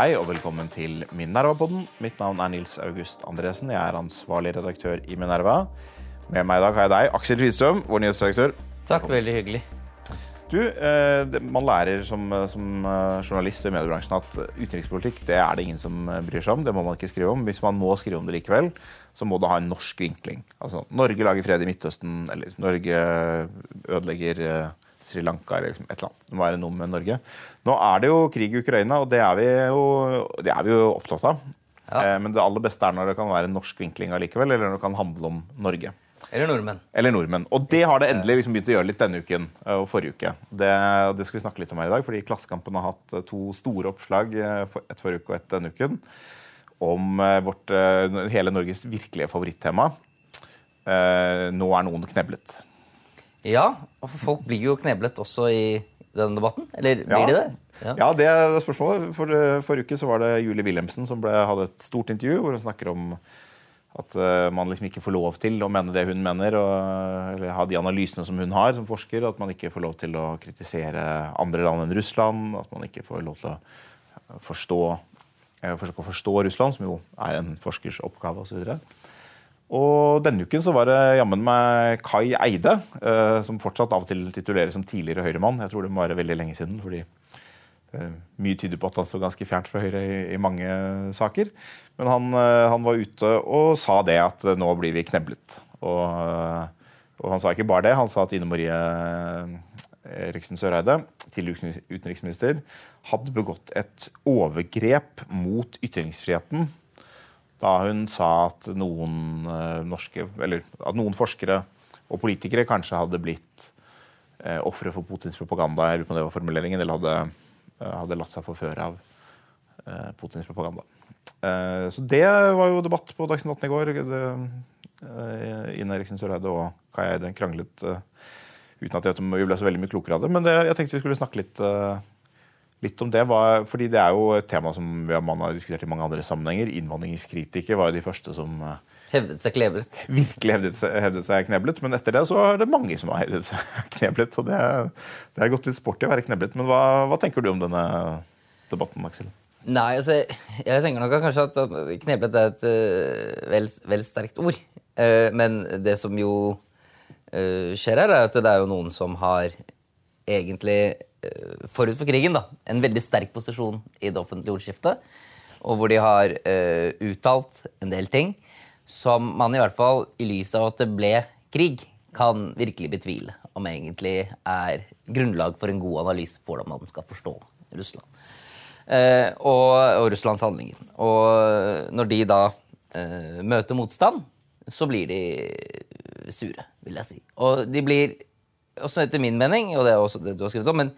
Hei og velkommen til Minerva-podden. Mitt navn er Nils August Andresen. Jeg er ansvarlig redaktør i Minerva. Med meg i dag har jeg deg, Aksel Fridstrøm, vår nyhetsredaktør. Takk, veldig hyggelig. Du, eh, Man lærer som, som eh, journalist og i mediebransjen at utenrikspolitikk det er det ingen som eh, bryr seg om. Det må man ikke skrive om. Hvis man må skrive om det likevel, så må det ha en norsk vinkling. Altså, Norge lager fred i Midtøsten, eller Norge ødelegger eh, Sri Lanka, eller et eller annet. Det må være noe med Norge. Nå er det jo krig i Ukraina, og det er vi jo, det er vi jo opptatt av. Ja. Eh, Men det aller beste er når det kan være norsk vinkling allikevel, eller når det kan handle om Norge. Eller nordmenn. Eller nordmenn. Og det har det endelig liksom begynt å gjøre litt denne uken eh, og forrige uke. Det, det skal vi snakke litt om her i dag, fordi Klassekampen har hatt eh, to store oppslag, et forrige uke og et denne uken, om vårt, hele Norges virkelige favorittema. Nå er noen kneblet. Ja, og folk blir jo kneblet også i denne debatten. Eller blir Ja. de det? Ja. Ja, det er spørsmålet. For, eh, forrige uke så var det Julie Wilhelmsen som ble, hadde et stort intervju hvor hun snakker om at uh, man liksom ikke får lov til å mene det hun mener, og, eller ha de analysene som hun har som forsker. At man ikke får lov til å kritisere andre land enn Russland. At man ikke får lov til å forstå, eh, forsøke å forstå Russland, som jo er en forskers oppgave osv. Og denne uken så var det jammen meg Kai Eide, eh, som fortsatt av og til tituleres som tidligere høyremann. Jeg tror det må være veldig lenge siden, fordi eh, mye tyder på at han står ganske fjernt fra Høyre i, mange saker. Men han, eh, han var ute og sa det at nå blir vi kneblet. Og, og han sa ikke bare det, han sa at Ine Marie Eriksen Søreide, tidligere utenriksminister, hadde begått et overgrep mot ytringsfriheten da hun sa at noen eh, norske, at noen forskere og politikere kanskje hadde blitt eh, ofre for Putins propaganda, jeg lurer på om det var formuleringen, eller hadde, eh, hadde latt seg forføre av eh, Putins propaganda. Eh, så det var jo debatt på Dagsnytt 18 i går. Det, eh, Ine Eriksen Søreide og Kai Eide kranglet uten at jeg- ble så veldig mye klokere av det. Men det, jeg tenkte vi skulle snakke litt litt om det. Var, fordi det er jo et tema som vi har, man har diskutert i mange andre sammenhenger. Innvandringskritikere var jo de første som eh, Hevdet seg kneblet. virkelig hevdet seg, hevdet seg kneblet. Men etter det så er det mange som har hevdet seg kneblet. Og det, det er gått litt sport i å være kneblet. Men hva, hva tenker du om denne debatten, Aksel? Nei, altså, jeg tenker nok kanskje at kneblet er et uh, vel, vel sterkt ord. Uh, men det som jo uh, skjer her, er at det er jo noen som har egentlig forut for krigen da, en veldig sterk posisjon i det offentlige ordskiftet. Og hvor de har uh, uttalt en del ting som man i hvert fall i lys av at det ble krig, kan virkelig betvile om egentlig er grunnlag for en god analyse på hvordan man skal forstå Russland. Uh, og, og Russlands handlinger. Og når de da uh, møter motstand, så blir de sure, vil jeg si. Og de blir, også etter min mening, og det er også det du har skrevet om, men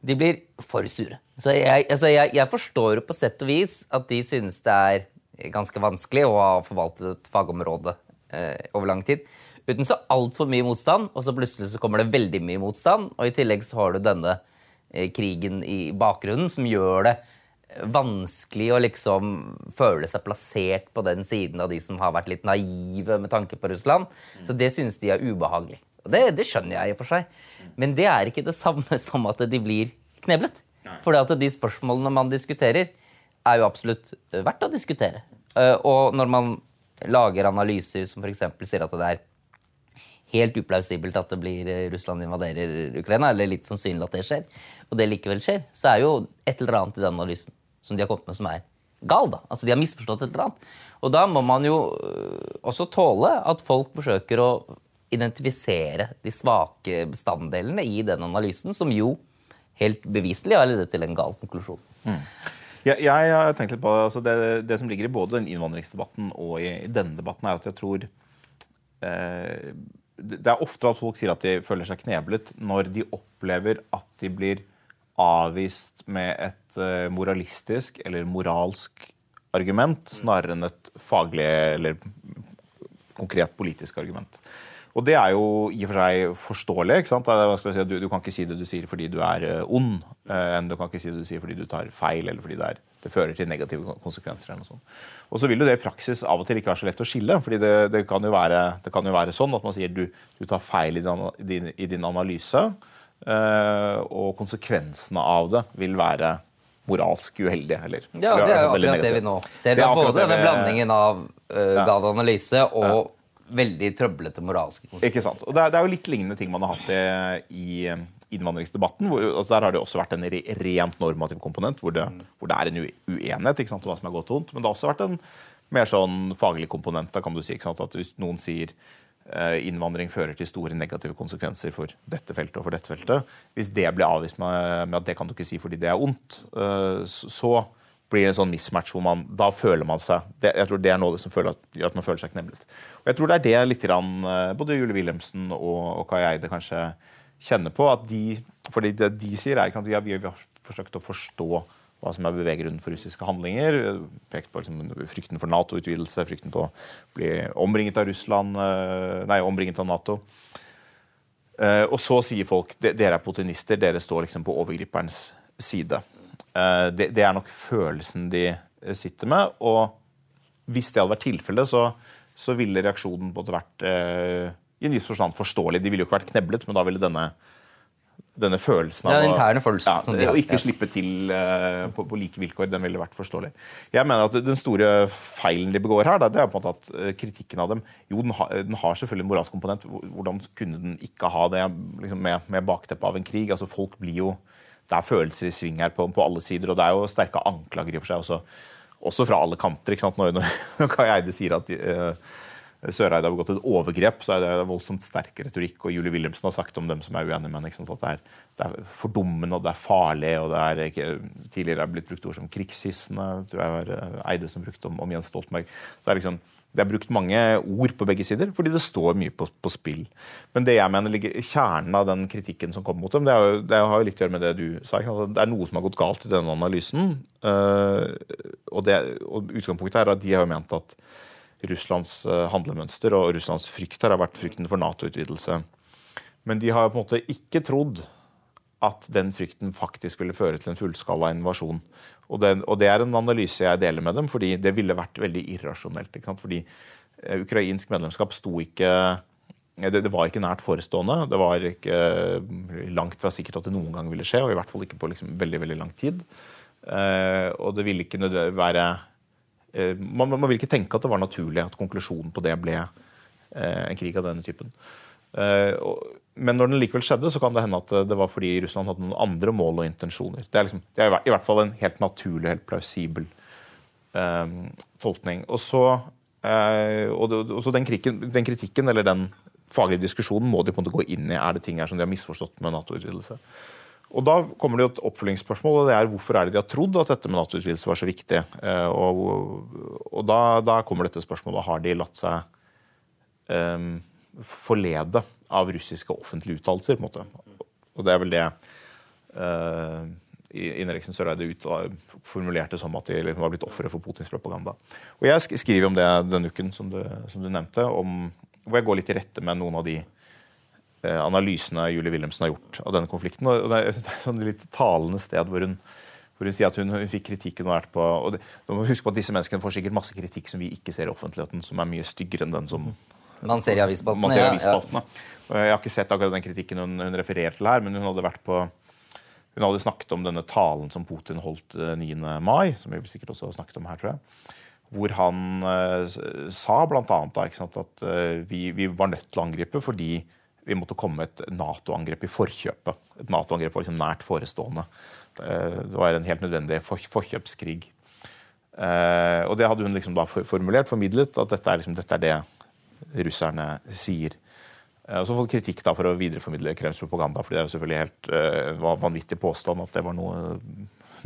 de blir for sure. Så jeg, altså jeg, jeg forstår på sett og vis at de synes det er ganske vanskelig å ha forvaltet et fagområde eh, over lang tid uten så altfor mye motstand, og så plutselig så kommer det veldig mye motstand, og i tillegg så har du denne eh, krigen i bakgrunnen som gjør det vanskelig å liksom føle seg plassert på den siden av de som har vært litt naive med tanke på Russland. Så det synes de er ubehagelig. Det, det skjønner jeg i og for seg. Men det er ikke det samme som at de blir kneblet. For at de spørsmålene man diskuterer, er jo absolutt eh, verdt å diskutere. Eh, Og når man lager analyser som f.eks. sier at det er helt uplausibelt at det blir eh, Russland invaderer Ukraina, eller litt sannsynlig at det skjer, og det likevel skjer, så er jo et eller annet i den analysen som de har kommet med, som er gal. da. Altså De har misforstått et eller annet. Og da må man jo også tåle at folk forsøker å identifisere de svake bestanddelene i den analysen, som jo helt beviselig har ledet til en gal konklusjon. Jeg, jeg har tenkt litt på altså det, det som ligger i både den innvandringsdebatten og i, i denne debatten, er at jeg tror eh, Det er ofte at folk sier at de føler seg kneblet når de opplever at de blir avvist med et eh, moralistisk eller moralsk argument snarere enn et faglig eller konkret politisk argument. Og det er jo i og for seg forståelig. ikke sant? Si, du, du kan ikke si det du sier fordi du er eh, ond, eh, enn du kan ikke si det du sier fordi du tar feil, eller fordi det, er, det fører til negative konsekvenser. eller noe sånt. Og så vil jo det i praksis av og til ikke være så lett å skille. fordi det, det, kan, jo være, det kan jo være sånn at man sier du, du tar feil i din, din, i din analyse, eh, og konsekvensene av det vil være moralsk uheldig Eller, Ja, det er jo veldig akkurat det vi nå ser. Det er både denne blandingen av uh, gal analyse og veldig trøblete moralske konsekvenser. Ikke sant? Og det er, det er jo litt lignende ting man har hatt i, i eh, innvandringsdebatten. Hvor, altså der har det også vært en rent normativ komponent, hvor det, hvor det er en uenighet ikke sant, om hva som er godt og vondt. Men det har også vært en mer sånn faglig komponent. Da kan du si ikke sant, at Hvis noen sier eh, innvandring fører til store negative konsekvenser for dette feltet og for dette feltet, hvis det blir avvist med, med at det kan du ikke si fordi det er ondt, eh, så, blir det en sånn mismatch hvor man da føler man seg det, Jeg tror det er noe som gjør at man føler seg kneblet. Og jeg tror det er det litt grann, eh, både Julie Wilhelmsen og, og Kai Eide kanskje kjenner på. at de, fordi det de sier, er at har, vi har forsøkt å forstå hva som er beveggrunnen for russiske handlinger. Pekt på liksom, frykten for Nato-utvidelse, frykten på å bli omringet av Russland, eh, nei, omringet av Nato. Eh, og så sier folk dere er potenister, dere står liksom på overgriperens side. Eh, det, er nok følelsen de sitter med. Og hvis det hadde vært tilfellet, så, så ville reaksjonen på det vært i en viss forstand forståelig. De ville jo ikke vært kneblet, men da ville denne, denne følelsen er den interne følelsen ja, som de har, Å ikke slippe til uh, på, på like vilkår, den ville vært forståelig. Jeg mener at Den store feilen de begår her, det er på en måte at eh, kritikken av dem Jo, den, har- den har selvfølgelig en moralsk komponent. Hvordan kunne den ikke ha det liksom, med, med bakteppet av en krig? altså Folk blir jo Det er følelser i sving her på, på alle sider, og det er jo sterke anklager i og for seg også, også fra alle kanter. ikke? Når, når Kai Eide sier at eh, Søreide har begått et overgrep, så er det voldsomt sterk retorikk. Og Julie Wilhelmsen har sagt om dem som er uenige med henne, at det er, det er fordummende og det er farlig. og det er ikke, Tidligere er blitt brukt ord som krigshissende. tror jeg var eh, Eide som brukte om, om Jens Stoltenberg. Så det er liksom, det er brukt mange ord på begge sider, fordi det står mye på, på spill. Men det jeg mener ligger kjernen av den kritikken som kommer mot dem, det, jo, det har jo litt å gjøre med det du sa. Det er noe som har gått galt i denne analysen. eh, og, det, og Utgangspunktet er at de har jo ment at Russlands eh, handlemønster og Russlands frykt her har vært frykten for Nato-utvidelse. Men de har på en måte ikke trodd at den frykten faktisk ville føre til en fullskala invasjon. Og, den, og det er en analyse jeg deler med dem, fordi det ville vært veldig irrasjonelt. Fordi eh, ukrainsk medlemskap sto ikke det, det var ikke nært forestående. Det var ikke eh, langt fra sikkert at det noen gang ville skje, og i hvert fall ikke på liksom veldig veldig lang tid. Eh, og det ville ikke nødvendigvis være eh, man, man vil ikke tenke at det var naturlig at konklusjonen på det ble eh, en krig av denne typen. Eh, men når den likevel skjedde, så kan det hende at det var fordi Russland hadde noen andre mål og intensjoner. Det er, liksom, det er i hvert- fall en helt naturlig, helt plausibel eh, tolkning. Og så, eh, og og så den, kriken, den kritikken, eller den faglige diskusjonen, må de på en måte gå inn i. Er det ting her som de har misforstått med Nato-utvidelse? Og Da kommer det et oppfølgingsspørsmål, og det er hvorfor er det de har trodd at dette med Nato-utvidelse var så viktig. Eh, og og da, da kommer dette spørsmålet har de latt seg um, forlede av russiske offentlige uttalelser. på en måte. Og det er vel det uh, Innreksen Eriksen Søreide formulerte som at de liksom var blitt ofre for Putins propaganda. Og Jeg skriver om det denne uken, som du, som du nevnte, om, hvor jeg går litt i rette med noen av de eh, analysene Julie Wilhelmsen har gjort av denne konflikten. Og det er, et litt talende sted hvor hun, hvor hun sier at hun, hun fikk kritikk hun har vært på og det, må huske på at disse menneskene får sikkert masse kritikk som vi ikke ser i offentligheten, som er mye styggere enn den som Man ser i avisspaltene. ja, ja. Jeg har ikke sett akkurat den kritikken hun, hun refererer til her, men hun hadde vært på hun hadde snakket om denne talen som Putin holdt eh, 9. mai, som vi sikkert også har snakket om her, tror jeg. Hvor han eh, sa bl.a. at eh, vi, vi var nødt til å angripe fordi vi måtte komme et Nato-angrep i forkjøpet. Et Nato-angrep var liksom nært forestående. Eh, det var en helt nødvendig for, forkjøpskrig. Eh, og det hadde hun liksom da formulert, formidlet, at dette er, liksom, dette er det russerne sier. Eh, Og så fått kritikk da for å videreformidle Kremls propaganda. fordi det er jo selvfølgelig helt var vanvittig påstand at det var noe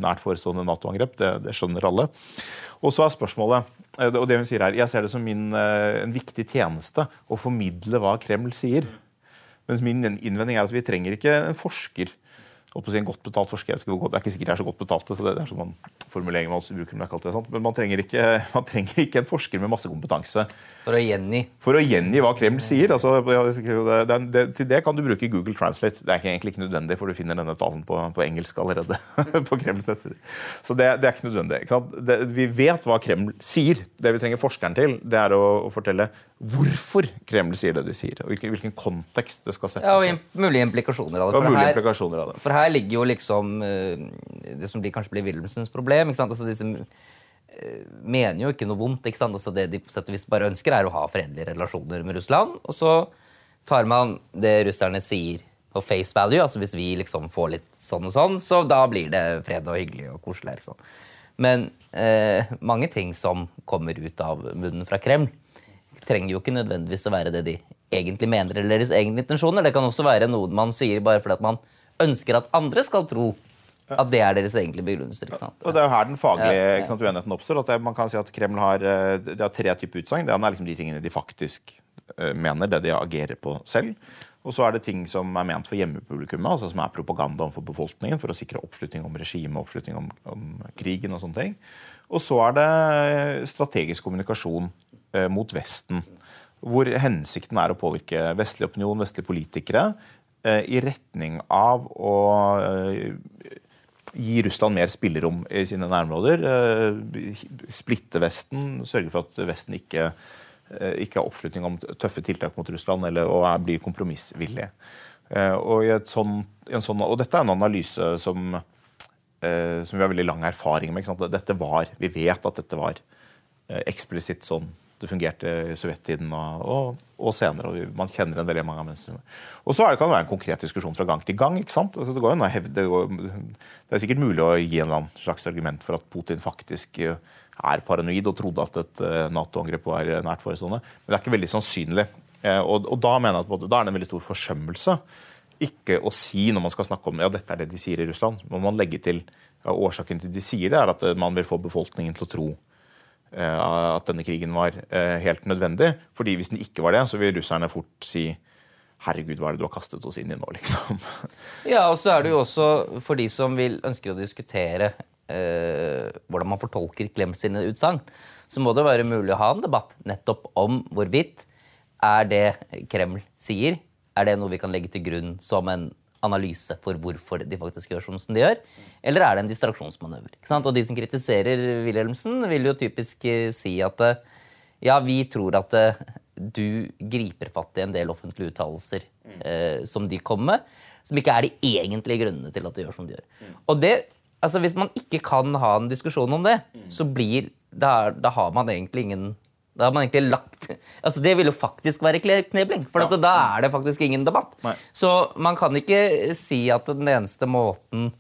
nært forestående Nato-angrep. Det, det skjønner alle. Og så er spørsmålet, og det hun sier her, Jeg ser det som min, en viktig tjeneste å formidle hva Kreml sier. Mens min innvending er at vi trenger ikke en forsker. å si en godt betalt forsker. Det er ikke sikkert jeg er så godt betalt, så det er sånn man, formuleringen man også bruker. Men, det men man trenger, ikke, man trenger ikke en forsker med masse kompetanse For å gjengi. for å gjengi hva Kreml sier. Altså, det, det, til det kan du bruke Google Translate. Det er ikke, egentlig ikke nødvendig, for du finner denne talen på, på engelsk allerede. på Kremls nettsider. Så det, det er ikke nødvendig. Ikke vi vet hva Kreml sier. Det vi trenger forskeren til, det er å, å fortelle hvorfor Kreml sier det de sier, og hvilken, hvilken kontekst det skal settes Ja, og i. mulige implikasjoner av det. For mulige her- implikasjoner av det. For her ligger jo liksom eh, det som blir, kanskje blir Wilhelmsens problem. ikke sant? Altså disse eh, mener jo ikke noe vondt. ikke sant? Altså Det de på sett og vis bare ønsker, er å ha fredelige relasjoner med Russland. Og så tar man det russerne sier på face value. altså Hvis vi liksom får litt sånn og sånn, så da blir det fred og hyggelig og koselig. ikke sant? Men eh, mange ting som kommer ut av munnen fra Kreml, trenger jo ikke nødvendigvis å være det de egentlig mener, eller deres egne intensjoner. Det kan også være noe man sier bare fordi at man ønsker at andre skal tro at det er deres egentlige begrunnelser. ikke sant? Og Det er jo her den faglige sant, uenigheten oppstår. at det, Man kan si at Kreml har, eh, har tre typer utsagn. Det ene er liksom de tingene de faktisk eh, mener, det de agerer på selv. Og så er det ting som er ment for hjemmepublikummet, altså som er propaganda overfor befolkningen for å sikre oppslutning om regimet, oppslutning om, om krigen og sånne ting. Og så er det strategisk kommunikasjon eh, mot Vesten, hvor hensikten er å påvirke vestlig opinion, vestlige politikere, eh, i retning av å eh, gi Russland mer spillerom i sine nærområder. eh, Splitte Vesten, sørge for at Vesten ikke, eh, ikke har oppslutning om tøffe tiltak mot Russland eller, er, blir kompromissvillig. Eh, Og, i et sånn, og dette er en analyse som, eh, som vi har veldig lang erfaring med. Dette var, Vi vet at dette var eh, eksplisitt sånn det fungerte i sovjettiden og, og, og senere. og Man kjenner en veldig mange av mønstrene. Og så det, kan det være en konkret diskusjon fra gang til gang. ikke sant? Altså, det, går det, går, det er sikkert mulig å gi en slags argument for at Putin faktisk eh, er paranoid og trodde at et eh, Nato-angrep var nært forestående. Men det er ikke veldig sannsynlig. Eh, Og, og da mener jeg at da er det en veldig stor forsømmelse ikke å si når man skal snakke om ja, dette er det de sier i Russland. må man legge til ja, Årsaken til de sier det, er at man vil få befolkningen til å tro at denne krigen var eh, helt nødvendig. fordi hvis den ikke var det, så vil russerne fort si Herregud, hva er det du har kastet oss inn i nå, liksom? Ja, og så er det jo også for de som vil ønsker å diskutere eh, hvordan man fortolker Klem sine utsagn, så må det være mulig å ha en debatt nettopp om hvorvidt er det Kreml sier, er det noe vi kan legge til grunn som en analyse for hvorfor de faktisk gjør som de gjør, eller er det en distraksjonsmanøver? Og de som kritiserer Wilhelmsen, vil jo typisk eh, si at eh, ja, vi tror at eh, du griper fatt i en del offentlige uttalelser eh, som de kommer med, som ikke er de egentlige grunnene til at de gjør som de gjør. Og det, altså Hvis man ikke kan ha en diskusjon om det, så blir da, da har man egentlig ingen da har man egentlig lagt altså Det vil jo faktisk være knebling, for at da er det faktisk ingen debatt. Nei. Så man kan ikke si at den eneste måten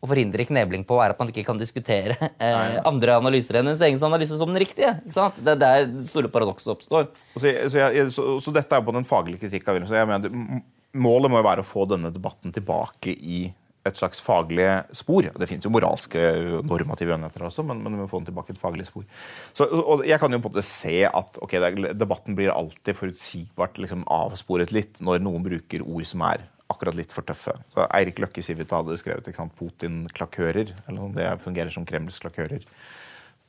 å forhindre knebling på er at man ikke kan diskutere eh, andre analyser enn ens egen analyse som den riktige. Det er der det store paradokset oppstår. Så, så, jeg, så, så dette er jo på den faglige kritikk av Wilhelmsen. Jeg mener, m- Målet må jo være å få denne debatten tilbake i et slags faglig spor. Det fins jo moralske normative uenigheter også, men, men vi må få den tilbake et faglig spor. Så, og jeg kan jo på en måte se at ok, er, debatten blir alltid forutsigbart liksom avsporet litt når noen bruker ord som er akkurat litt for tøffe. Så Eirik Løkke Civita hadde skrevet ikke sant, Putin-klakører. eller Det fungerer som Kremls klakører.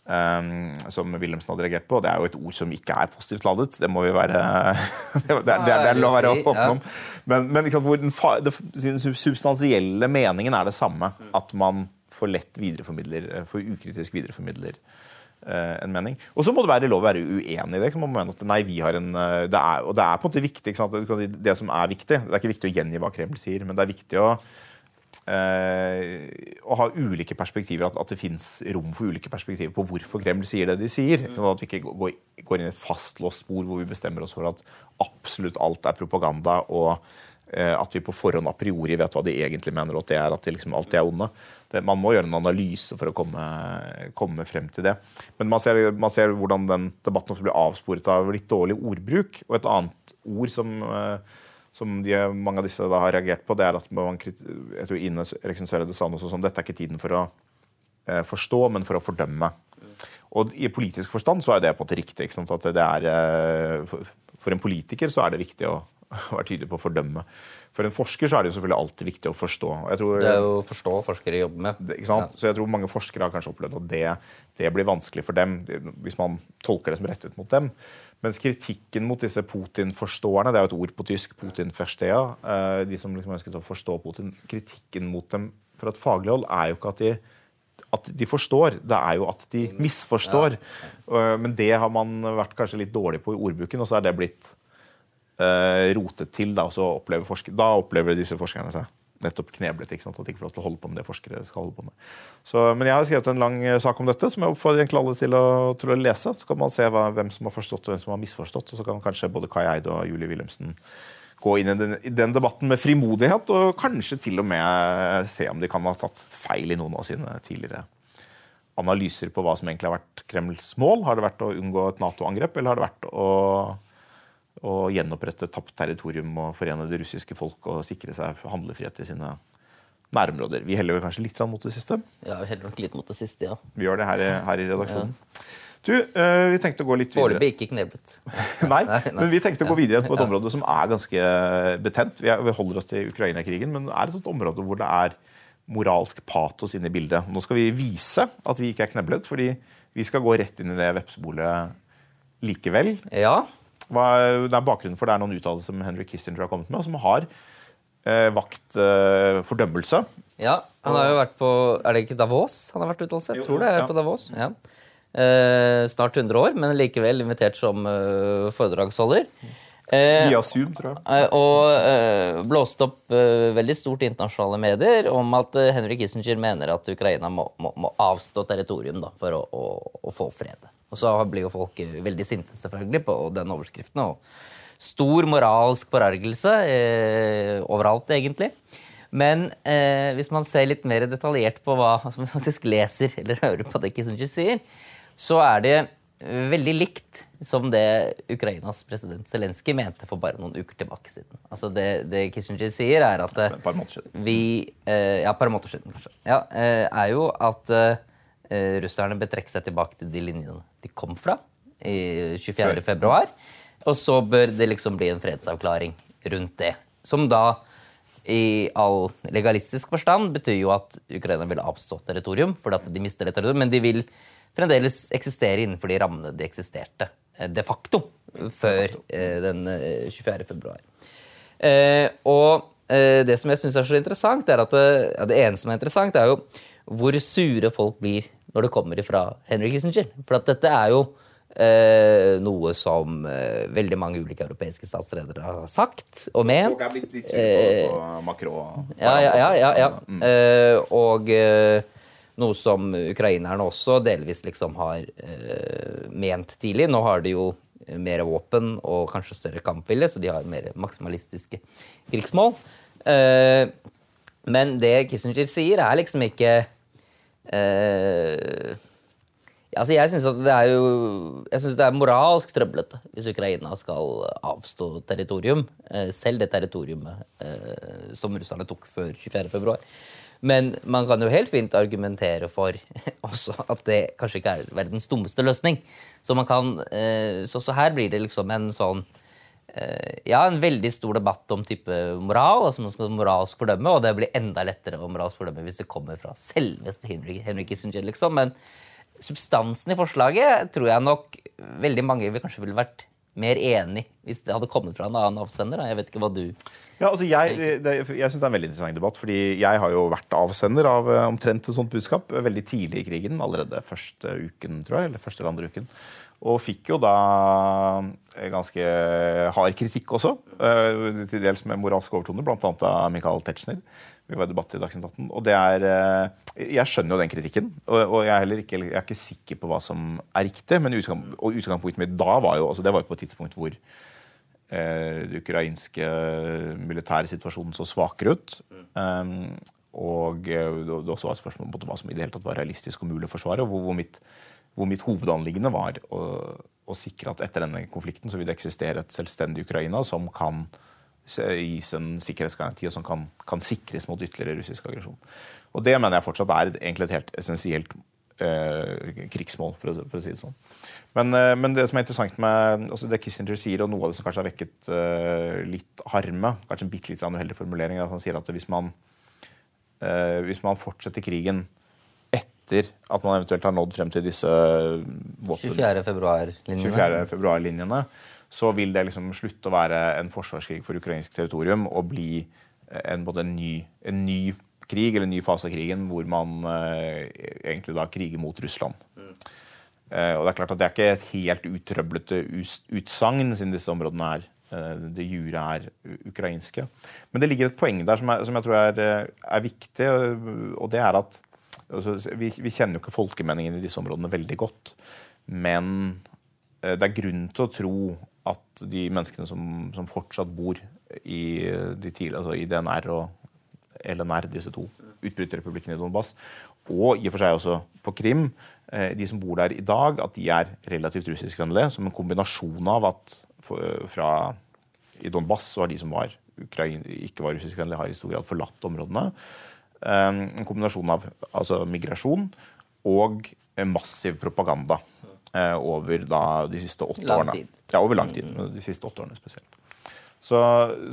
Um, som Wilhelmsen hadde reagert på. Det er jo et ord som ikke er positivt ladet. Det må vi være Det er, det er, det er lov å være åpne om. Men, men den, det, den substansielle meningen er det samme. At man for lett videreformidler, eh, for ukritisk videreformidler eh, en mening. Og så må det være lov å være uenig i det. Man må mene at nei, vi har en, eh, det er, og det er på en måte viktig. Det som er viktig, det er ikke viktig å gjengi hva Kreml sier, men det er viktig å å ha ulike perspektiver, at, at det fins rom for ulike perspektiver på hvorfor Kreml sier det de sier. Sånn at vi ikke går, går inn i et fastlåst spor hvor vi bestemmer oss for at absolutt alt er propaganda, og eh, at vi på forhånd a priori vet hva de egentlig mener, og at, det er, at de liksom alltid er onde. Det, man må gjøre en analyse for å komme, komme frem til det. Men man ser, man ser hvordan den debatten også blir avsporet av litt dårlig ordbruk. Og et annet ord som eh, som de, mange av disse da har reagert på, det er at man, jeg tror Ine Eriksen Søreide sa noe sånn dette er ikke tiden for å eh, forstå, men for å fordømme. Og I politisk forstand så er det på en måte riktig. At det er, eh, for, for en politiker så er det viktig å være tydelig på å fordømme. For en forsker så er det jo selvfølgelig alltid viktig å forstå. Tror, Det er jo å forstå forskere jobber med. det- sant? Så jeg tror mange forskere har kanskje opplevd at det, det blir vanskelig for dem hvis man tolker det som rettet mot dem. Mens kritikken mot disse Putin-forståerne, det er jo et ord på tysk, Putin-verstea, eh, de som liksom ønsket å forstå Putin, kritikken mot dem fra et faglig hold er jo ikke at de at de forstår, det er jo at de misforstår. Uh, Men det har man vært kanskje litt dårlig på i ordbruken, og så er det blitt uh, rotet til. Da, og så opplever forsker, da opplever disse forskerne seg nettopp kneblet. ikke sant? At de ikke får lov til å holde på med det forskere skal holde på med. Så, men jeg har skrevet en lang eh, sak om dette, som jeg oppfordrer egentlig alle til å, til å lese. Så kan man se hva, hvem som har forstått og hvem som har misforstått. Og så kan kanskje både Kai Eide og Julie Wilhelmsen gå inn i den, i den, debatten med frimodighet, og kanskje til og med se om de kan ha tatt feil i noen av sine tidligere analyser på hva som egentlig har vært Kremls mål. Har det vært å unngå et Nato-angrep, eller har det vært å, å gjenopprette tapt territorium og forene det russiske folk og sikre seg handlefrihet i sine nærområder? Vi heller vel kanskje litt mot det siste? Ja, vi heller nok litt mot det siste, ja. Vi gjør det her, her i redaksjonen. Ja. Du, uh, vi tenkte å gå litt videre. Foreløpig ikke kneblet. nei, men vi tenkte å gå videre på et område som er ganske betent. Vi, er, vi holder oss til Ukraina-krigen, men det er et område hvor det er moralsk patos inne i bildet. Nå skal vi vise at vi ikke er kneblet, fordi vi skal gå rett inn i det vepsebolet likevel. Ja. Hva, det er bakgrunnen for det er noen uttalelser som Henry Kissinger har kommet med, og som har eh, vakt eh, fordømmelse. Ja, han har jo vært på Er det ikke Davos han har vært uttalelse? Jeg tror det er ja. på Davos. ja. Eh, snart 100 år, men likevel invitert som eh, foredragsholder. Eh, Via Zoom, tror jeg. Eh, og eh, blåste opp veldig stort i internasjonale medier om at Henry Kissinger mener at Ukraina må, må, må avstå territorium da, for å, å, å, få fred. Og så blir jo folk veldig sinte selvfølgelig på den overskriften. og Stor moralsk forargelse overalt, egentlig. Men eh, hvis man ser litt mer detaljert på hva som faktisk leser eller hører på det Kissinger sier, så er det veldig likt som det Ukrainas president Zelenskyj mente for bare noen uker tilbake siden. Altså det, det Kissinger sier, er at siden. vi eh, Ja, et par måneder siden, kanskje. Ja, eh, er jo at eh, russerne bør trekke seg tilbake til de linjene de kom fra i 24. februar. Og så bør det liksom bli en fredsavklaring rundt det. Som da i all legalistisk forstand betyr jo at Ukraina vil avstå territorium fordi at de mister det territorium, men de vil fremdeles eksistere innenfor de rammene de eksisterte eh, de facto før eh, den 24. Eh, februar. Og det som jeg syns er så interessant, er at ja, det ene som er interessant, er jo hvor sure folk blir når det kommer fra Henry Kissinger. For at dette er jo Eh, noe som eh, veldig mange ulike europeiske statsledere har sagt og ment. Folk er blitt litt sure på Macron. Ja, ja, ja. ja, ja. Mm. Eh, og noe som ukrainerne også delvis liksom har eh, ment tidlig. Nå har de jo mer våpen og kanskje større kampvilje, så de har mer maksimalistiske krigsmål. Eh, men det Kissinger sier, er liksom ikke eh, Altså, jeg syns det er jo Jeg synes det er moralsk trøblete hvis Ukraina skal avstå territorium. Eh, selv det territoriumet eh, som russerne tok før 24.2. Men man kan jo helt fint argumentere for også at det kanskje ikke er verdens dummeste løsning. Så kan, eh, så, så her blir det liksom en sånn ja, en veldig stor debatt om type moral. altså Man skal moralsk fordømme, og det blir enda lettere å moralsk fordømme hvis det kommer fra selveste Henry, Henry Kissinger. liksom, Men substansen i forslaget tror jeg nok veldig mange vil kanskje ville vært mer enig hvis det hadde kommet fra en annen avsender. Jeg vet ikke hva du ja, altså Jeg, det, jeg synes det er en veldig interessant debatt. fordi Jeg har jo vært avsender av eh, omtrent et sånt budskap veldig tidlig i krigen. Allerede første uken, tror jeg. Eller første eller andre uken. Og fikk jo da eh, ganske hard kritikk også. Eh, til dels med moralske overtoner, bl.a. av Michael Tetzschner. Vi var i debatt i Dagsnytt 18. Og det er Jeg skjønner jo den kritikken. Og jeg er, ikke, jeg er ikke sikker på hva som er riktig. Men utgang, og utgangspunktet mitt da var jo altså Det var jo på et tidspunkt hvor eh, den ukrainske militære situasjonen så svakere ut. Um, og eh, det også var et spørsmål om hva som i det hele tatt var realistisk og mulig å forsvare. og hvor, hvor, mitt, hvor mitt, hovedanliggende var å, å, sikre at etter denne konflikten så vil det eksistere et selvstendig Ukraina som kan gis en sikkerhetsgaranti og som kan, kan sikres mot ytterligere russisk aggresjon. Og Det mener jeg fortsatt er egentlig et helt essensielt eh, krigsmål, for å, for å, si det sånn. Men, eh, men, det som er interessant med altså det Kissinger sier, og noe av det som kanskje har vekket eh, litt harme, kanskje en bitte litt uheldig formulering, er at han sier at hvis man, uh, hvis man fortsetter krigen etter at man eventuelt har nådd frem til disse 24. februar-linjene, februar så vil det liksom slutte å være en forsvarskrig for ukrainsk territorium og bli en, både en ny, en ny krig, eller en ny fase av krigen, hvor man eh, egentlig da kriger mot Russland. Eh, og Det er klart at det er ikke et helt utrøblete utsagn, siden disse områdene er eh, det jure er ukrainske. Men det ligger et poeng der som, er, som jeg tror er, eh, er viktig, og det er at altså, vi, vi kjenner jo ikke folkemeningen i disse områdene veldig godt. Men eh, det er grunn til å tro at de menneskene som, som fortsatt bor i, eh, de tidlig, altså i DNR og LNR, disse to utbryterrepublikkene i Donbass, og i og for seg også på Krim, eh, de som bor der i dag, at de er relativt russiskvennlige, som en kombinasjon av at fra i Donbass så har de som var Ukraine, ikke var russiskvennlige, har i stor grad forlatt områdene. Eh, En kombinasjon av altså, migrasjon og eh, massiv propaganda eh, over da, de siste åtte Lang årene. tid. Ja, over lang tid. De siste åtte årene spesielt. Så,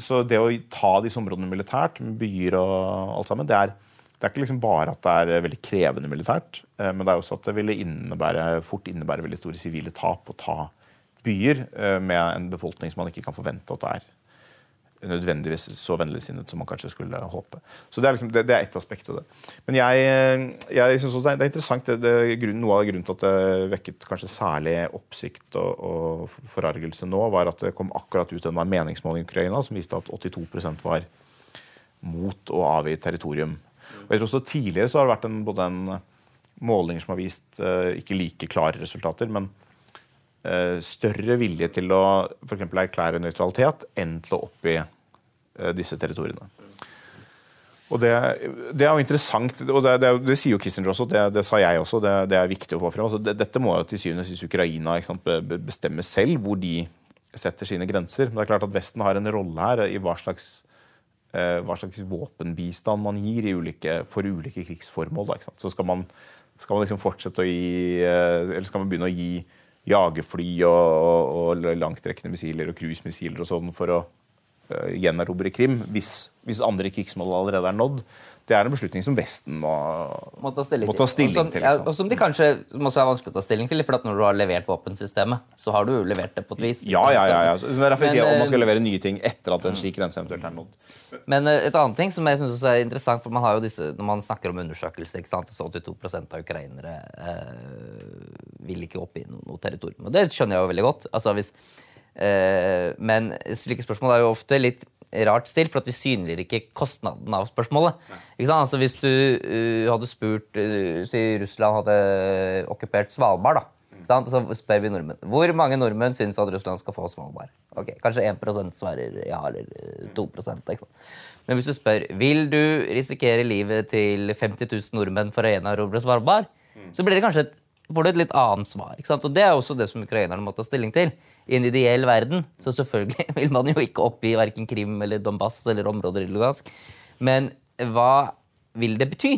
så det å ta disse områdene militært, med byer og alt sammen, det er, det er ikke liksom bare at det er veldig krevende militært, eh, men det er også at det ville innebære, fort innebære veldig store sivile tap å ta byer eh, med en befolkning som man ikke kan forvente at det er nødvendigvis så vennligsinnet som man kanskje skulle håpe. Så Det er, liksom, det, det er ett aspekt av det. Men jeg, jeg synes også det er, er interessant. Det, grunn, noe av grunnen til at det vekket kanskje særlig oppsikt og, og forargelse nå, var at det kom akkurat ut en meningsmåling i Ukraina som viste at 82% var mot å avgi territorium. Og jeg tror også Tidligere så har det vært en, både en måling som har vist eh, ikke like klare resultater, men større vilje til å for erklære nøytralitet enn til å oppgi eh, disse territoriene. Og det, det er jo interessant, og det, det, det sier jo Kissinger også, det, sa jeg også, det, er viktig å få frem. Altså, det, dette må jo til syvende og sist Ukraina sant, be- be- bestemme selv hvor de setter sine grenser. Men det er klart at Vesten har en rolle her i hva slags, eh, hva slags våpenbistand man gir ulike, for ulike krigsformål. Da? Så skal man, skal man liksom fortsette å gi eh, Eller skal man begynne å gi jagerfly og, og, og langtrekkende missiler og cruisemissiler og sånn for å gjenerobre Krim hvis, hvis andre krigsmål allerede er nådd? Det er en beslutning som Vesten må, må ta stilling må ta til. og som, til, ja, liksom. og som de kanskje også er vanskelig å ta stilling til, for at når du har levert våpensystemet, så har du jo levert det på et vis. Ja, ja, ja. ja. Så det er derfor jeg sier om man skal eh, levere nye ting etter at en slik grense eventuelt er nådd. Men eh, et annet ting som jeg synes også er interessant, for man har jo disse, når man snakker om undersøkelser, ikke sant, så 82% av ukrainere eh, vil ikke oppgi noe, noe territorium. Og det skjønner jeg jo veldig godt. Altså, hvis, eh, men slike spørsmål er jo ofte litt rart stilt, for at de synliggjør ikke kostnaden av spørsmålet. Ikke sant? Altså, hvis du uh, hadde spurt uh, Si Russland hadde okkupert Svalbard, da. ikke? Så spør vi nordmenn. Hvor mange nordmenn syns at Russland skal få Svalbard? Ok, Kanskje 1 svarer ja, eller eh, 2 ikke sant? Men hvis du spør vil du risikere livet til 50 000 nordmenn for å gjenerobre Svalbard, så blir det kanskje et, får du et litt annet svar. ikke sant? Og Det er også det som ukrainerne må ta stilling til. I en ideell verden så selvfølgelig vil man jo ikke oppgi verken Krim eller Donbass eller områder i Lugansk. Men hva vil det bety?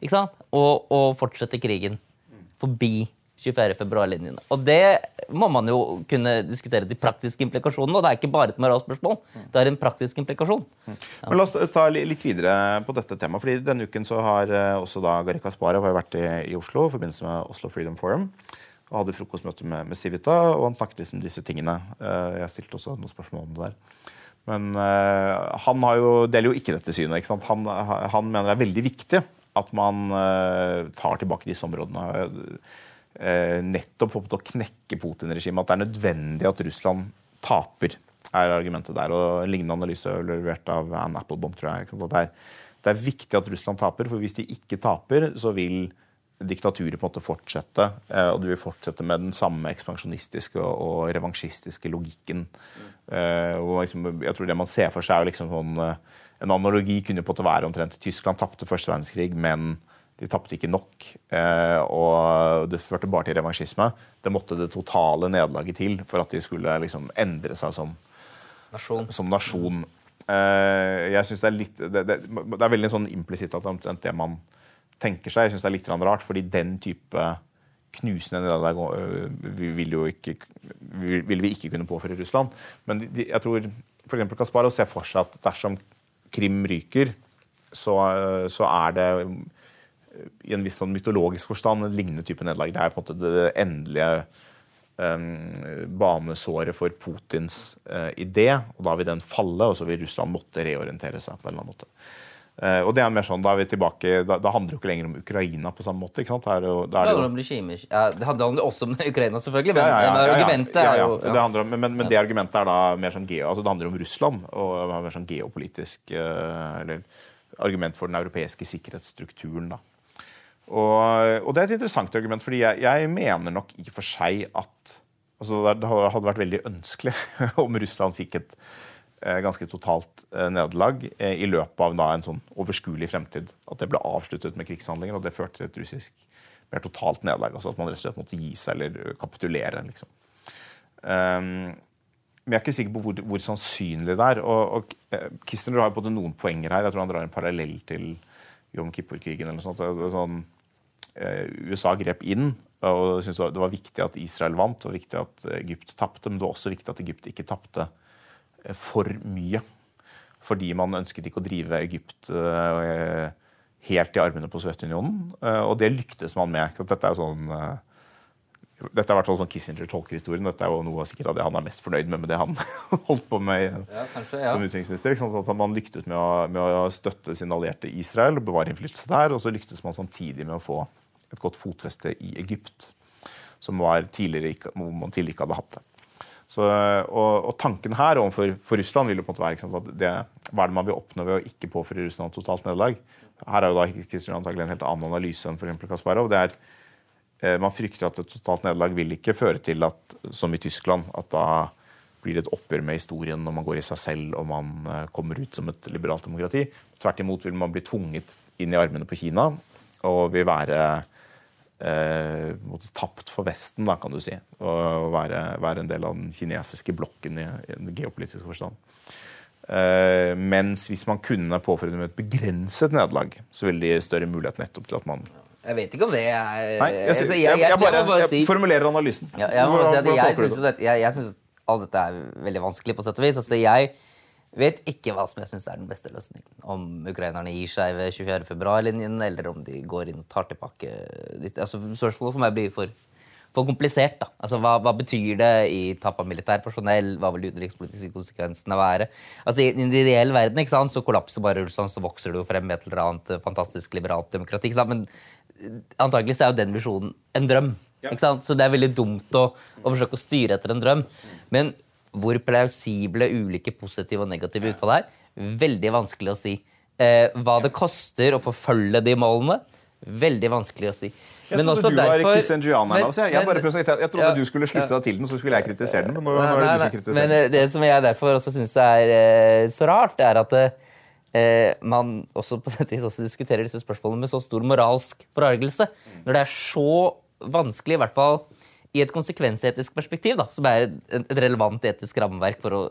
Ikke sant? Å, å fortsette krigen forbi 24. februar-linjene. Og det må man jo kunne diskutere de praktiske implikasjonene. Og det er ikke bare et moralsk spørsmål, det er en praktisk implikasjon. Men La oss ta litt videre på dette temaet. fordi Denne uken så har eh, også da Gari Kasparov vært i, i Oslo i forbindelse med Oslo Freedom Forum. Og hadde frokostmøte med, med Civita, og han snakket liksom disse tingene. Eh, Jeg stilte også noen spørsmål om det der. Men uh, han jo, deler jo ikke dette synet. Ikke? Han, han mener det er veldig viktig at man uh, tar tilbake disse områdene. Eh, nettopp for å knekke Putin-regimet. At det er nødvendig at Russland taper, er argumentet der. Og en lignende analyse er levert av Ann Applebaum, tror jeg. Det, er, det er viktig at Russland taper, for hvis de ikke taper, så vil diktaturet på en måte fortsette. eh, Og du vil fortsette med den samme ekspansjonistiske og, revansjistiske logikken. Eh, og liksom, jeg tror det man ser for seg, er liksom sånn En analogi kunne på en måte være omtrent Tyskland tapte første verdenskrig, men de tapte ikke nok. Eh, og det førte bare til revansjisme. Det måtte det totale nederlaget til for at de skulle liksom endre seg som Nasjon. som nasjon. Eh, jeg synes Det er litt Det, det, det er veldig sånn implisitt at det er omtrent det man tenker seg. Jeg synes det er litt rart, fordi den type knusende nederlag vi vil jo ikke vil vi ikke kunne påføre Russland. Men de, jeg tror f.eks. Kasparov ser for seg at dersom Krim ryker, så, så er det i en viss sånn mytologisk forstand en lignende type nederlag. Det er på en måte det endelige um, banesåret for Putins uh, idé. og Da vil den falle, og så vil Russland måtte reorientere seg. på en eller annen måte. Uh, og det er mer sånn, Da er vi tilbake, da, da handler det jo ikke lenger om Ukraina på samme måte. ikke sant? Her, og, da Det jo, handler om regimer. Ja, det handler også om Ukraina, selvfølgelig, men, Ja, ja, ja, men ja, ja. argumentet Ja, er ja. jo Det om, men, men det argumentet er da mer sånn geo, altså det handler om Russland og er mer sånn geopolitisk uh, eller argument for den europeiske sikkerhetsstrukturen. da. Og, og det er et interessant argument, fordi jeg, jeg mener nok i og for seg at altså det hadde vært veldig ønskelig om Russland fikk et eh, ganske totalt eh, nederlag eh, i løpet av da, en sånn overskuelig fremtid. At det ble avsluttet med krigshandlinger, og det førte til et russisk mer totalt nederlag. altså At man rett og slett måtte gi seg eller kapitulere. liksom. Um, men jeg er ikke sikker på hvor, hvor sannsynlig det er. Og, og Kissinger har på både noen poenger her. Jeg tror han drar en parallell til Jom Kippur-krigen. eller noe sånt. Sånn, USA grep inn og syntes det var- viktig at Israel vant. Var viktig at Egypt tapte, men det var også viktig at Egypt ikke tapte eh, for mye. Fordi man ønsket ikke å drive Egypt eh, helt i armene på Sovjetunionen. Eh, og det lyktes man med. Dette er jo sånn eh, dette er hvert sånn Kissinger tolker historien. Dette er jo noe sikkert av det han er mest fornøyd med med det han holdt på med Ja, kanskje, ja. som utenriksminister. At man lyktet med å, med å støtte sin allierte Israel og bevare innflytelse der. Og så lyktes man samtidig med å få et godt fotfeste i Egypt, som var tidligere hvor man tidligere ikke hadde hatt det. Så, og, og tanken her overfor for Russland vil jo på en måte være sant, det, hva er det man vil oppnå ved å ikke påføre Russland totalt nederlag. Her er jo da Kristian antagelig en helt annen analyse enn f.eks. Kasparov. Det er Eh, Man frykter at et totalt nederlag vil ikke føre til at, som i Tyskland, at da blir det et oppgjør med historien når man går i seg selv og man eh, kommer ut som et liberalt demokrati. Tvert imot vil man bli tvunget inn i armene på Kina og vil være eh, tapt for Vesten, da, kan du si. Å være, være en del av den kinesiske blokken i, i den geopolitiske forstand. Eh, mens hvis man kunne påføre dem et begrenset nederlag, så ville de større mulighet nettopp til at man Jeg vet ikke om det er Nei, jeg, altså, jeg, jeg, jeg, bare, bare si- formulerer analysen. Ja, jeg må si at jeg syns jeg, synes alt dette er veldig vanskelig, på sett og vis. Altså, jeg vet ikke hva som jeg syns er den beste løsningen. Om ukrainerne gir seg ved 24.2-linjen, eller om de går inn og tar tilbake. Altså, spørsmålet for meg blir for, for komplisert. da. Altså, hva, hva betyr det i tap av militært personell? Hva vil de utenrikspolitiske konsekvensene være? Altså, I en ideell verden ikke sant, så kollapser bare Russland, så vokser det jo frem et eller annet fantastisk liberalt demokrati. ikke sant? Men eh, antagelig så er jo den visjonen en drøm. Ja. Ikke sant? Så det er veldig dumt å, å forsøke å styre etter en drøm. Men hvor plausible ulike positive og negative utfall er, veldig vanskelig å si. Eh, hva det koster å forfølge de målene, veldig vanskelig å si. Jeg trodde du var Kissingerianer. Men- Altså, jeg, jeg, men- si- jeg trodde Ja, du skulle slutte deg til den, så skulle jeg kritisere den. Men nå, Nei, det nei, nei. kritiserer Men eh, det som jeg derfor også syns er eh, så rart, er at eh, man også på sett vis også diskuterer disse spørsmålene med så stor moralsk forargelse. Når det er så vanskelig, i hvert fall i et konsekvensetisk perspektiv, da, som er et relevant etisk rammeverk for å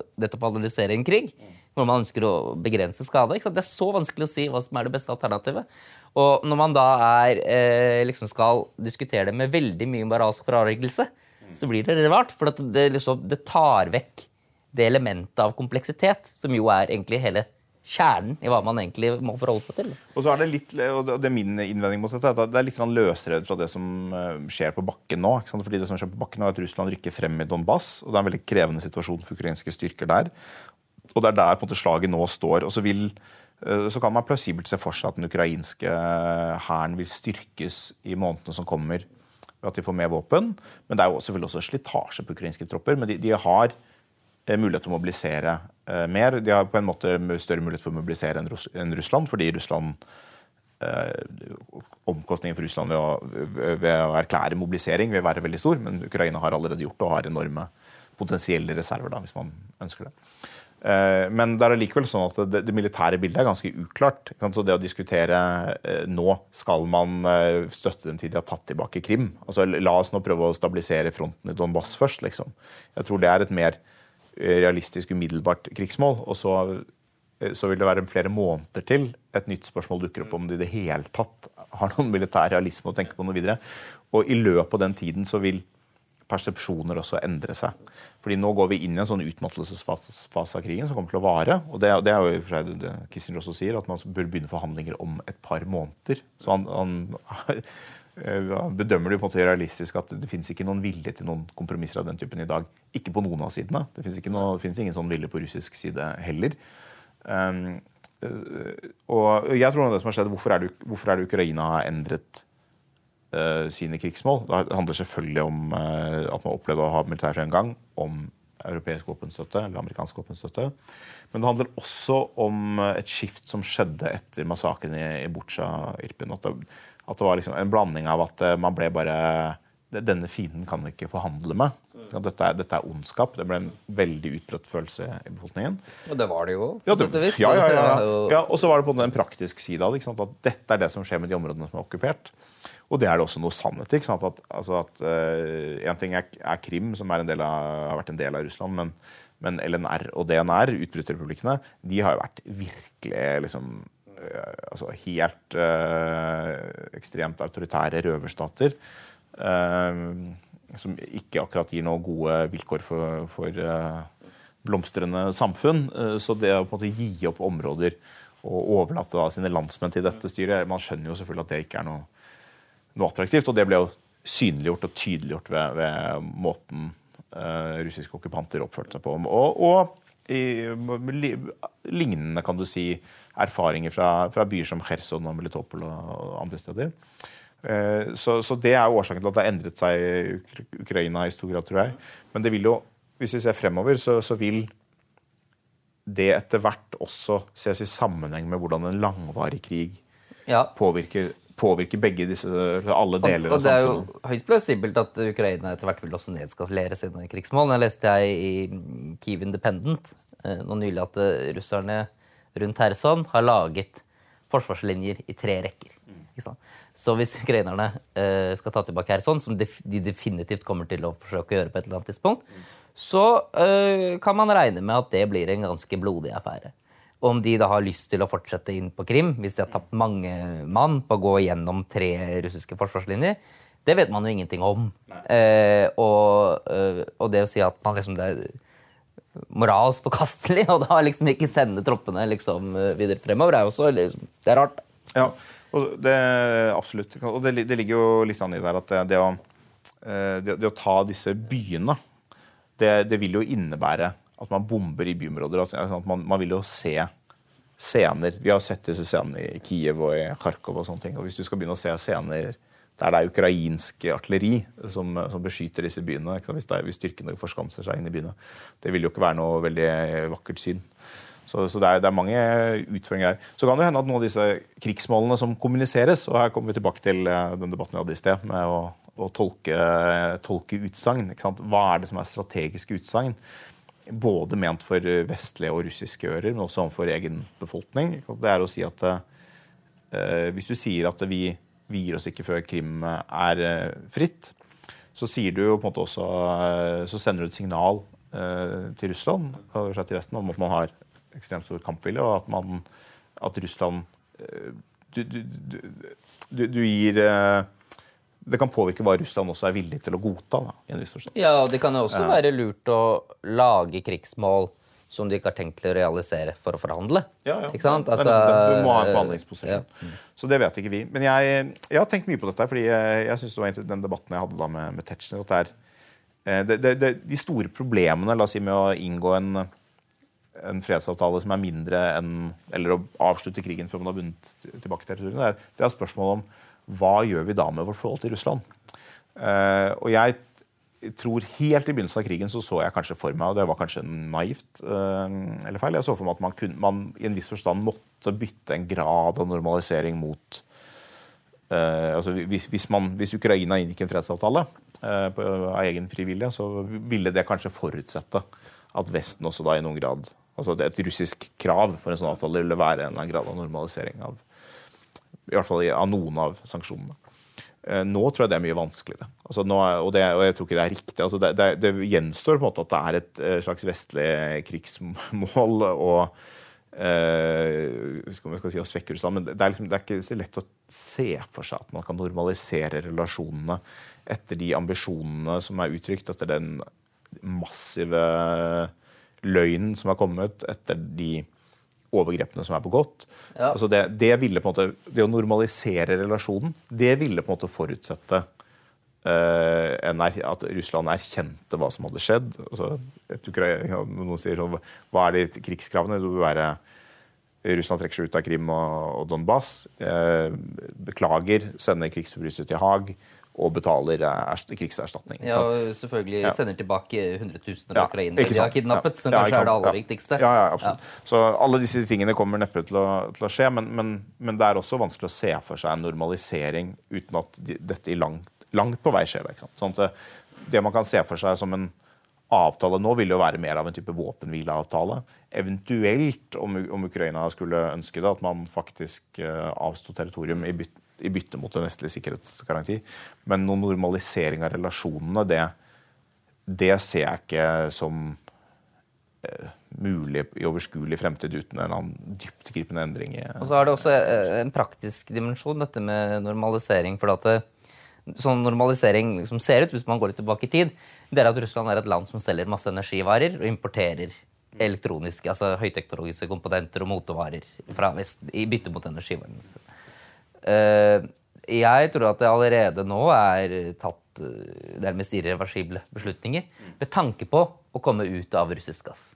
analysere en krig, hvor man ønsker å begrense skade. Det er så vanskelig å si hva som er det beste alternativet. Og når man da er, eh, liksom skal diskutere det med veldig mye moralsk forargelse, så blir det rart. For det, liksom, det tar vekk det elementet av kompleksitet som jo er egentlig hele kjernen i hva man egentlig må forholde seg til. Og så er det litt, og det er min innvending mot dette, at det er litt løsrevet fra det som eh, skjer på bakken nå. Ikke sant? Fordi det som skjer på bakken nå er at Russland rykker frem i Donbass, og det er en veldig krevende situasjon for ukrainske styrker der. Og det er der på en måte slaget nå står. og så vil eh, så kan man plausibelt se for seg at den ukrainske eh, hæren vil styrkes i månedene som kommer, ved at de får mer våpen. Men det er jo selvfølgelig også slitasje på ukrainske tropper. Men de, de har mulighet til å mobilisere mer. De har på en måte større mulighet for å mobilisere enn Russ enn Russland, fordi Russland eh, Omkostningen for Russland ved å, ved å erklære mobilisering vil være veldig stor, men Ukraina har allerede gjort det og har enorme potensielle reserver, da, hvis man ønsker det. Eh, Men det er allikevel sånn at det, det militære bildet er ganske uklart. Så det å diskutere eh, nå skal man eh, støtte dem til de har tatt tilbake Krim altså La oss nå prøve å stabilisere fronten i Donbass først. liksom. Jeg tror det er et mer eh, realistisk, umiddelbart krigsmål. Og så, eh, så vil det være flere måneder til et nytt spørsmål dukker opp om det i det hele tatt har noen militær realisme å tenke på noe videre. Og i løpet av den tiden så vil persepsjoner også endre seg. Fordi nå går vi inn i en sånn utmattelsesfase av krigen som kommer til å vare. Og det, det er jo i og for seg det Kissinger også sier, at man bør begynne forhandlinger om et par måneder. Så han, han, bedømmer det jo på en måte realistisk at det finnes ikke noen vilje til noen kompromisser av den typen i dag. Ikke på noen av sidene. Det finnes, ingen sånn vilje på russisk side heller. Um, eh, og jeg tror det som har skjedd, hvorfor er det, hvorfor er det Ukraina har endret uh, sine krigsmål? Det handler selvfølgelig om uh, at man opplevde å ha militær fremgang, om europeisk våpenstøtte eller amerikansk våpenstøtte. Men det handler også om et skift som skjedde etter massakren i, i Butsja-Irpin. At, det, at det var liksom en blanding av at man ble bare denne fienden kan vi ikke forhandle med. Dette er, dette er, ondskap. Det ble en veldig utbredt følelse i befolkningen. Og det var det jo. Ja, det, ja, ja, ja, ja, Og så var det på en praktisk side av det. At dette er det som skjer med de områdene som er okkupert. Og det er det også noe sannhet i. At, altså at, uh, en ting er, er, Krim, som av, har vært en del av Russland, men, men LNR og DNR, utbryterrepublikkene, de har jo vært virkelig liksom, altså helt uh, ekstremt autoritære røverstater. Uh, som ikke akkurat gir noen gode vilkår for, for uh, blomstrende samfunn. Uh, så det å på en måte gi opp områder og overlate da, sine landsmenn til dette styret Man skjønner jo selvfølgelig at det ikke er noe, noe attraktivt. Og det ble jo synliggjort og tydeliggjort ved, ved måten russiske okkupanter oppførte seg på. Og, og i, lignende, kan du si, erfaringer fra, fra byer som Kherson og Melitopol og andre steder. Eh, så, så, det er årsaken til at det har endret seg i Ukraina i stor grad, tror jeg. Men det vil jo, hvis vi ser fremover, så, så vil det etter hvert også ses i sammenheng med hvordan en langvarig krig ja. påvirker, påvirker, begge disse, alle deler og, og av samfunnet. Og det er jo høyst plausibelt at Ukraina etter hvert vil også nedskalere sine krigsmål. Jeg leste jeg i Kiev Independent eh, nå nylig at eh, russerne rundt Kherson har laget forsvarslinjer i tre rekker. Så hvis ukrainerne uh, skal ta tilbake Kherson, som de, de, definitivt kommer til å forsøke å gjøre på et eller annet tidspunkt, så uh, kan man regne med at det blir en ganske blodig affære. Om de da har lyst til å fortsette inn på Krim, hvis de har tapt mange mann på å gå gjennom tre russiske forsvarslinjer, det vet man jo ingenting om. Uh, og, og, det å si at man liksom det er moralsk forkastelig og da liksom ikke sende troppene liksom videre fremover, er også liksom, det er rart. Ja, og det, absolutt. Og det, det, ligger jo litt an i der at det, det, å, eh, det, å, ta disse byene, det, vil jo innebære at man bomber i byområder. Altså at man, man, vil jo se scener. Vi har sett disse scenene i Kiev og i Kharkov. og sånne ting. Og Hvis du skal begynne å se scener der det er ukrainsk artilleri som, som beskytter disse byene, hvis, hvis styrkene forskanser seg inn i byene, det vil jo ikke være noe veldig vakkert syn. Så, så det, er, det, er, mange utfordringer her. Så kan det hende at noen av disse krigsmålene som kommuniseres, og her kommer vi tilbake til eh, den debatten vi hadde i sted, med å, å tolke, tolke utsagn. Hva er det som er strategiske utsagn? Både ment for vestlige og russiske ører, men også overfor egen befolkning. Det er å si at eh, hvis du sier at vi, vi, gir oss ikke før Krim er eh, fritt, så også, eh, så sender du et signal eh, til Russland og til Vesten om at man har ekstremt stor kampvilje, og at, man, at Russland eh, du, du, du, du, gir eh, Det kan påvirke hva Russland også er villig til å godta. Da, i en viss forstand. Ja, Det kan jo også være lurt å lage krigsmål som du ikke har tenkt til å realisere for å forhandle. Ja, ja. Ikke sant? Altså, du må ha en forhandlingsposisjon. Ja. Så det vet ikke vi. Men jeg, jeg, har tenkt mye på dette, fordi jeg, jeg synes det var den debatten jeg hadde da med, med Tetzschner, at det er eh, det, det, det, de store problemene la oss si, med å inngå en en fredsavtale som er mindre enn Eller å avslutte krigen før man har vunnet tilbake territoriet, Det, er, det er spørsmålet om hva gjør vi da med vårt forhold til Russland. Uh, og jeg tror Helt i begynnelsen av krigen så så jeg kanskje for meg, og det var kanskje naivt uh, eller feil, jeg så for meg at man, kunne, man, i en viss forstand måtte bytte en grad av normalisering mot uh, altså hvis, hvis, man, hvis, Ukraina inngikk en fredsavtale på, av egen frivillige, så ville det kanskje forutsette at Vesten også da i noen grad altså Et russisk krav for en sånn avtale ville være en eller annen grad av normalisering av i hvert fall av noen av sanksjonene. Eh, nå tror jeg det er mye vanskeligere. Altså nå, og, det, og, jeg tror ikke det er riktig. Altså det, det, det, gjenstår på en måte at det er et eh, slags vestlig krigsmål og eh, skal si, svekke Russland, men det er, liksom, det er, ikke så lett å se for seg at man kan normalisere relasjonene etter de ambisjonene som er uttrykt, etter den massive løgnen som har kommet etter de overgrepene som er begått. Ja. Altså det, det, ville på en måte, det å normalisere relasjonen, det ville på en måte forutsette uh, at Russland erkjente hva som hadde skjedd. Altså, Ukraina, noen sier sånn, Hva er de krigskravene? Det vil være Russland trekker seg ut av Krim og, og Donbas. Uh, beklager, sender krigsforbrytere til Haag og betaler krigserstatning. Ja, og selvfølgelig Ja. sender tilbake hundretusener Ja, av ukrainere ikke de har kidnappet, som kanskje er det aller Ja. viktigste. Ja, ja, absolutt. Så alle disse tingene kommer neppe til å, til å skje, men, men, men det er også vanskelig å se for seg en normalisering uten at dette i langt, langt på vei skjer. Sånn det, det man kan se for seg som en avtale nå, vil jo være mer av en type våpenhvileavtale. Eventuelt, om, om Ukraina skulle ønske det, at man faktisk uh, avsto territorium i bytte, i bytte mot en vestlig sikkerhetsgaranti. Men noen normalisering av relasjonene, det, det ser jeg ikke som eh, mulig i overskuelig fremtid uten en annen dyptgripende endring. Og så er det også eh, en praktisk dimensjon, dette med normalisering. for at det, Sånn normalisering som ser ut, hvis man går litt tilbake i tid, det er at Russland er et land som selger masse energivarer og importerer elektroniske, altså høyteknologiske komponenter og motevarer fra Vesten i bytte mot energivarene. Eh, jeg tror at det allerede nå er tatt eh, nærmest irreversible beslutninger med tanke på å komme ut av russisk gass.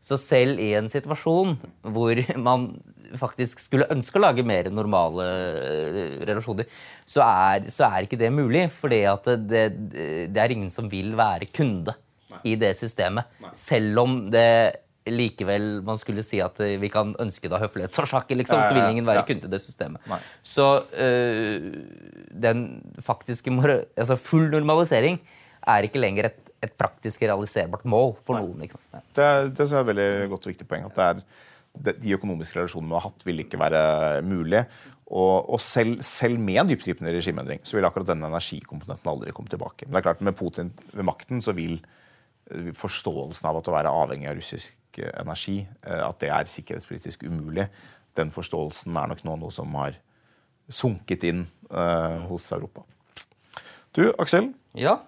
Så selv i en situasjon hvor man faktisk skulle ønske å lage mer normale eh, relasjoner, så er, så er ikke det mulig. For det, det, det er ingen som vil være kunde i det systemet. Selv om det likevel man skulle si at eh, vi kan ønske av høflighetsårsaker, liksom, så vil ingen være Ja. kunde i det systemet. Nei. Så øh, den faktiske altså full normalisering er ikke lenger et, et praktisk realiserbart mål for noen. Ikke sant? Ja. Det, det er et veldig godt og viktig poeng. at det er, De økonomiske relasjonene vi har hatt, vil ikke være mulig. Og, og selv, selv med en dyptgripende regimeendring så vil akkurat denne energikomponenten aldri komme tilbake. Men det er klart med Putin ved makten så vil eh, forståelsen av at å være avhengig av russisk eh, energi, eh, at det er sikkerhetspolitisk umulig, den forståelsen er nok nå noe som har sunket inn eh, hos Europa. Du, Aksel. ja.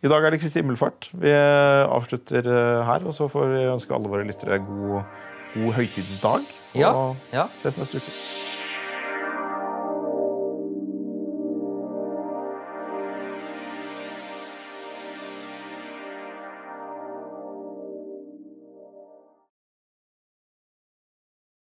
I dag er det Kristi himmelfart. Vi eh, avslutter her, og så får vi ønske alle våre lyttere god, god høytidsdag. Ja, Og ja. ses neste uke.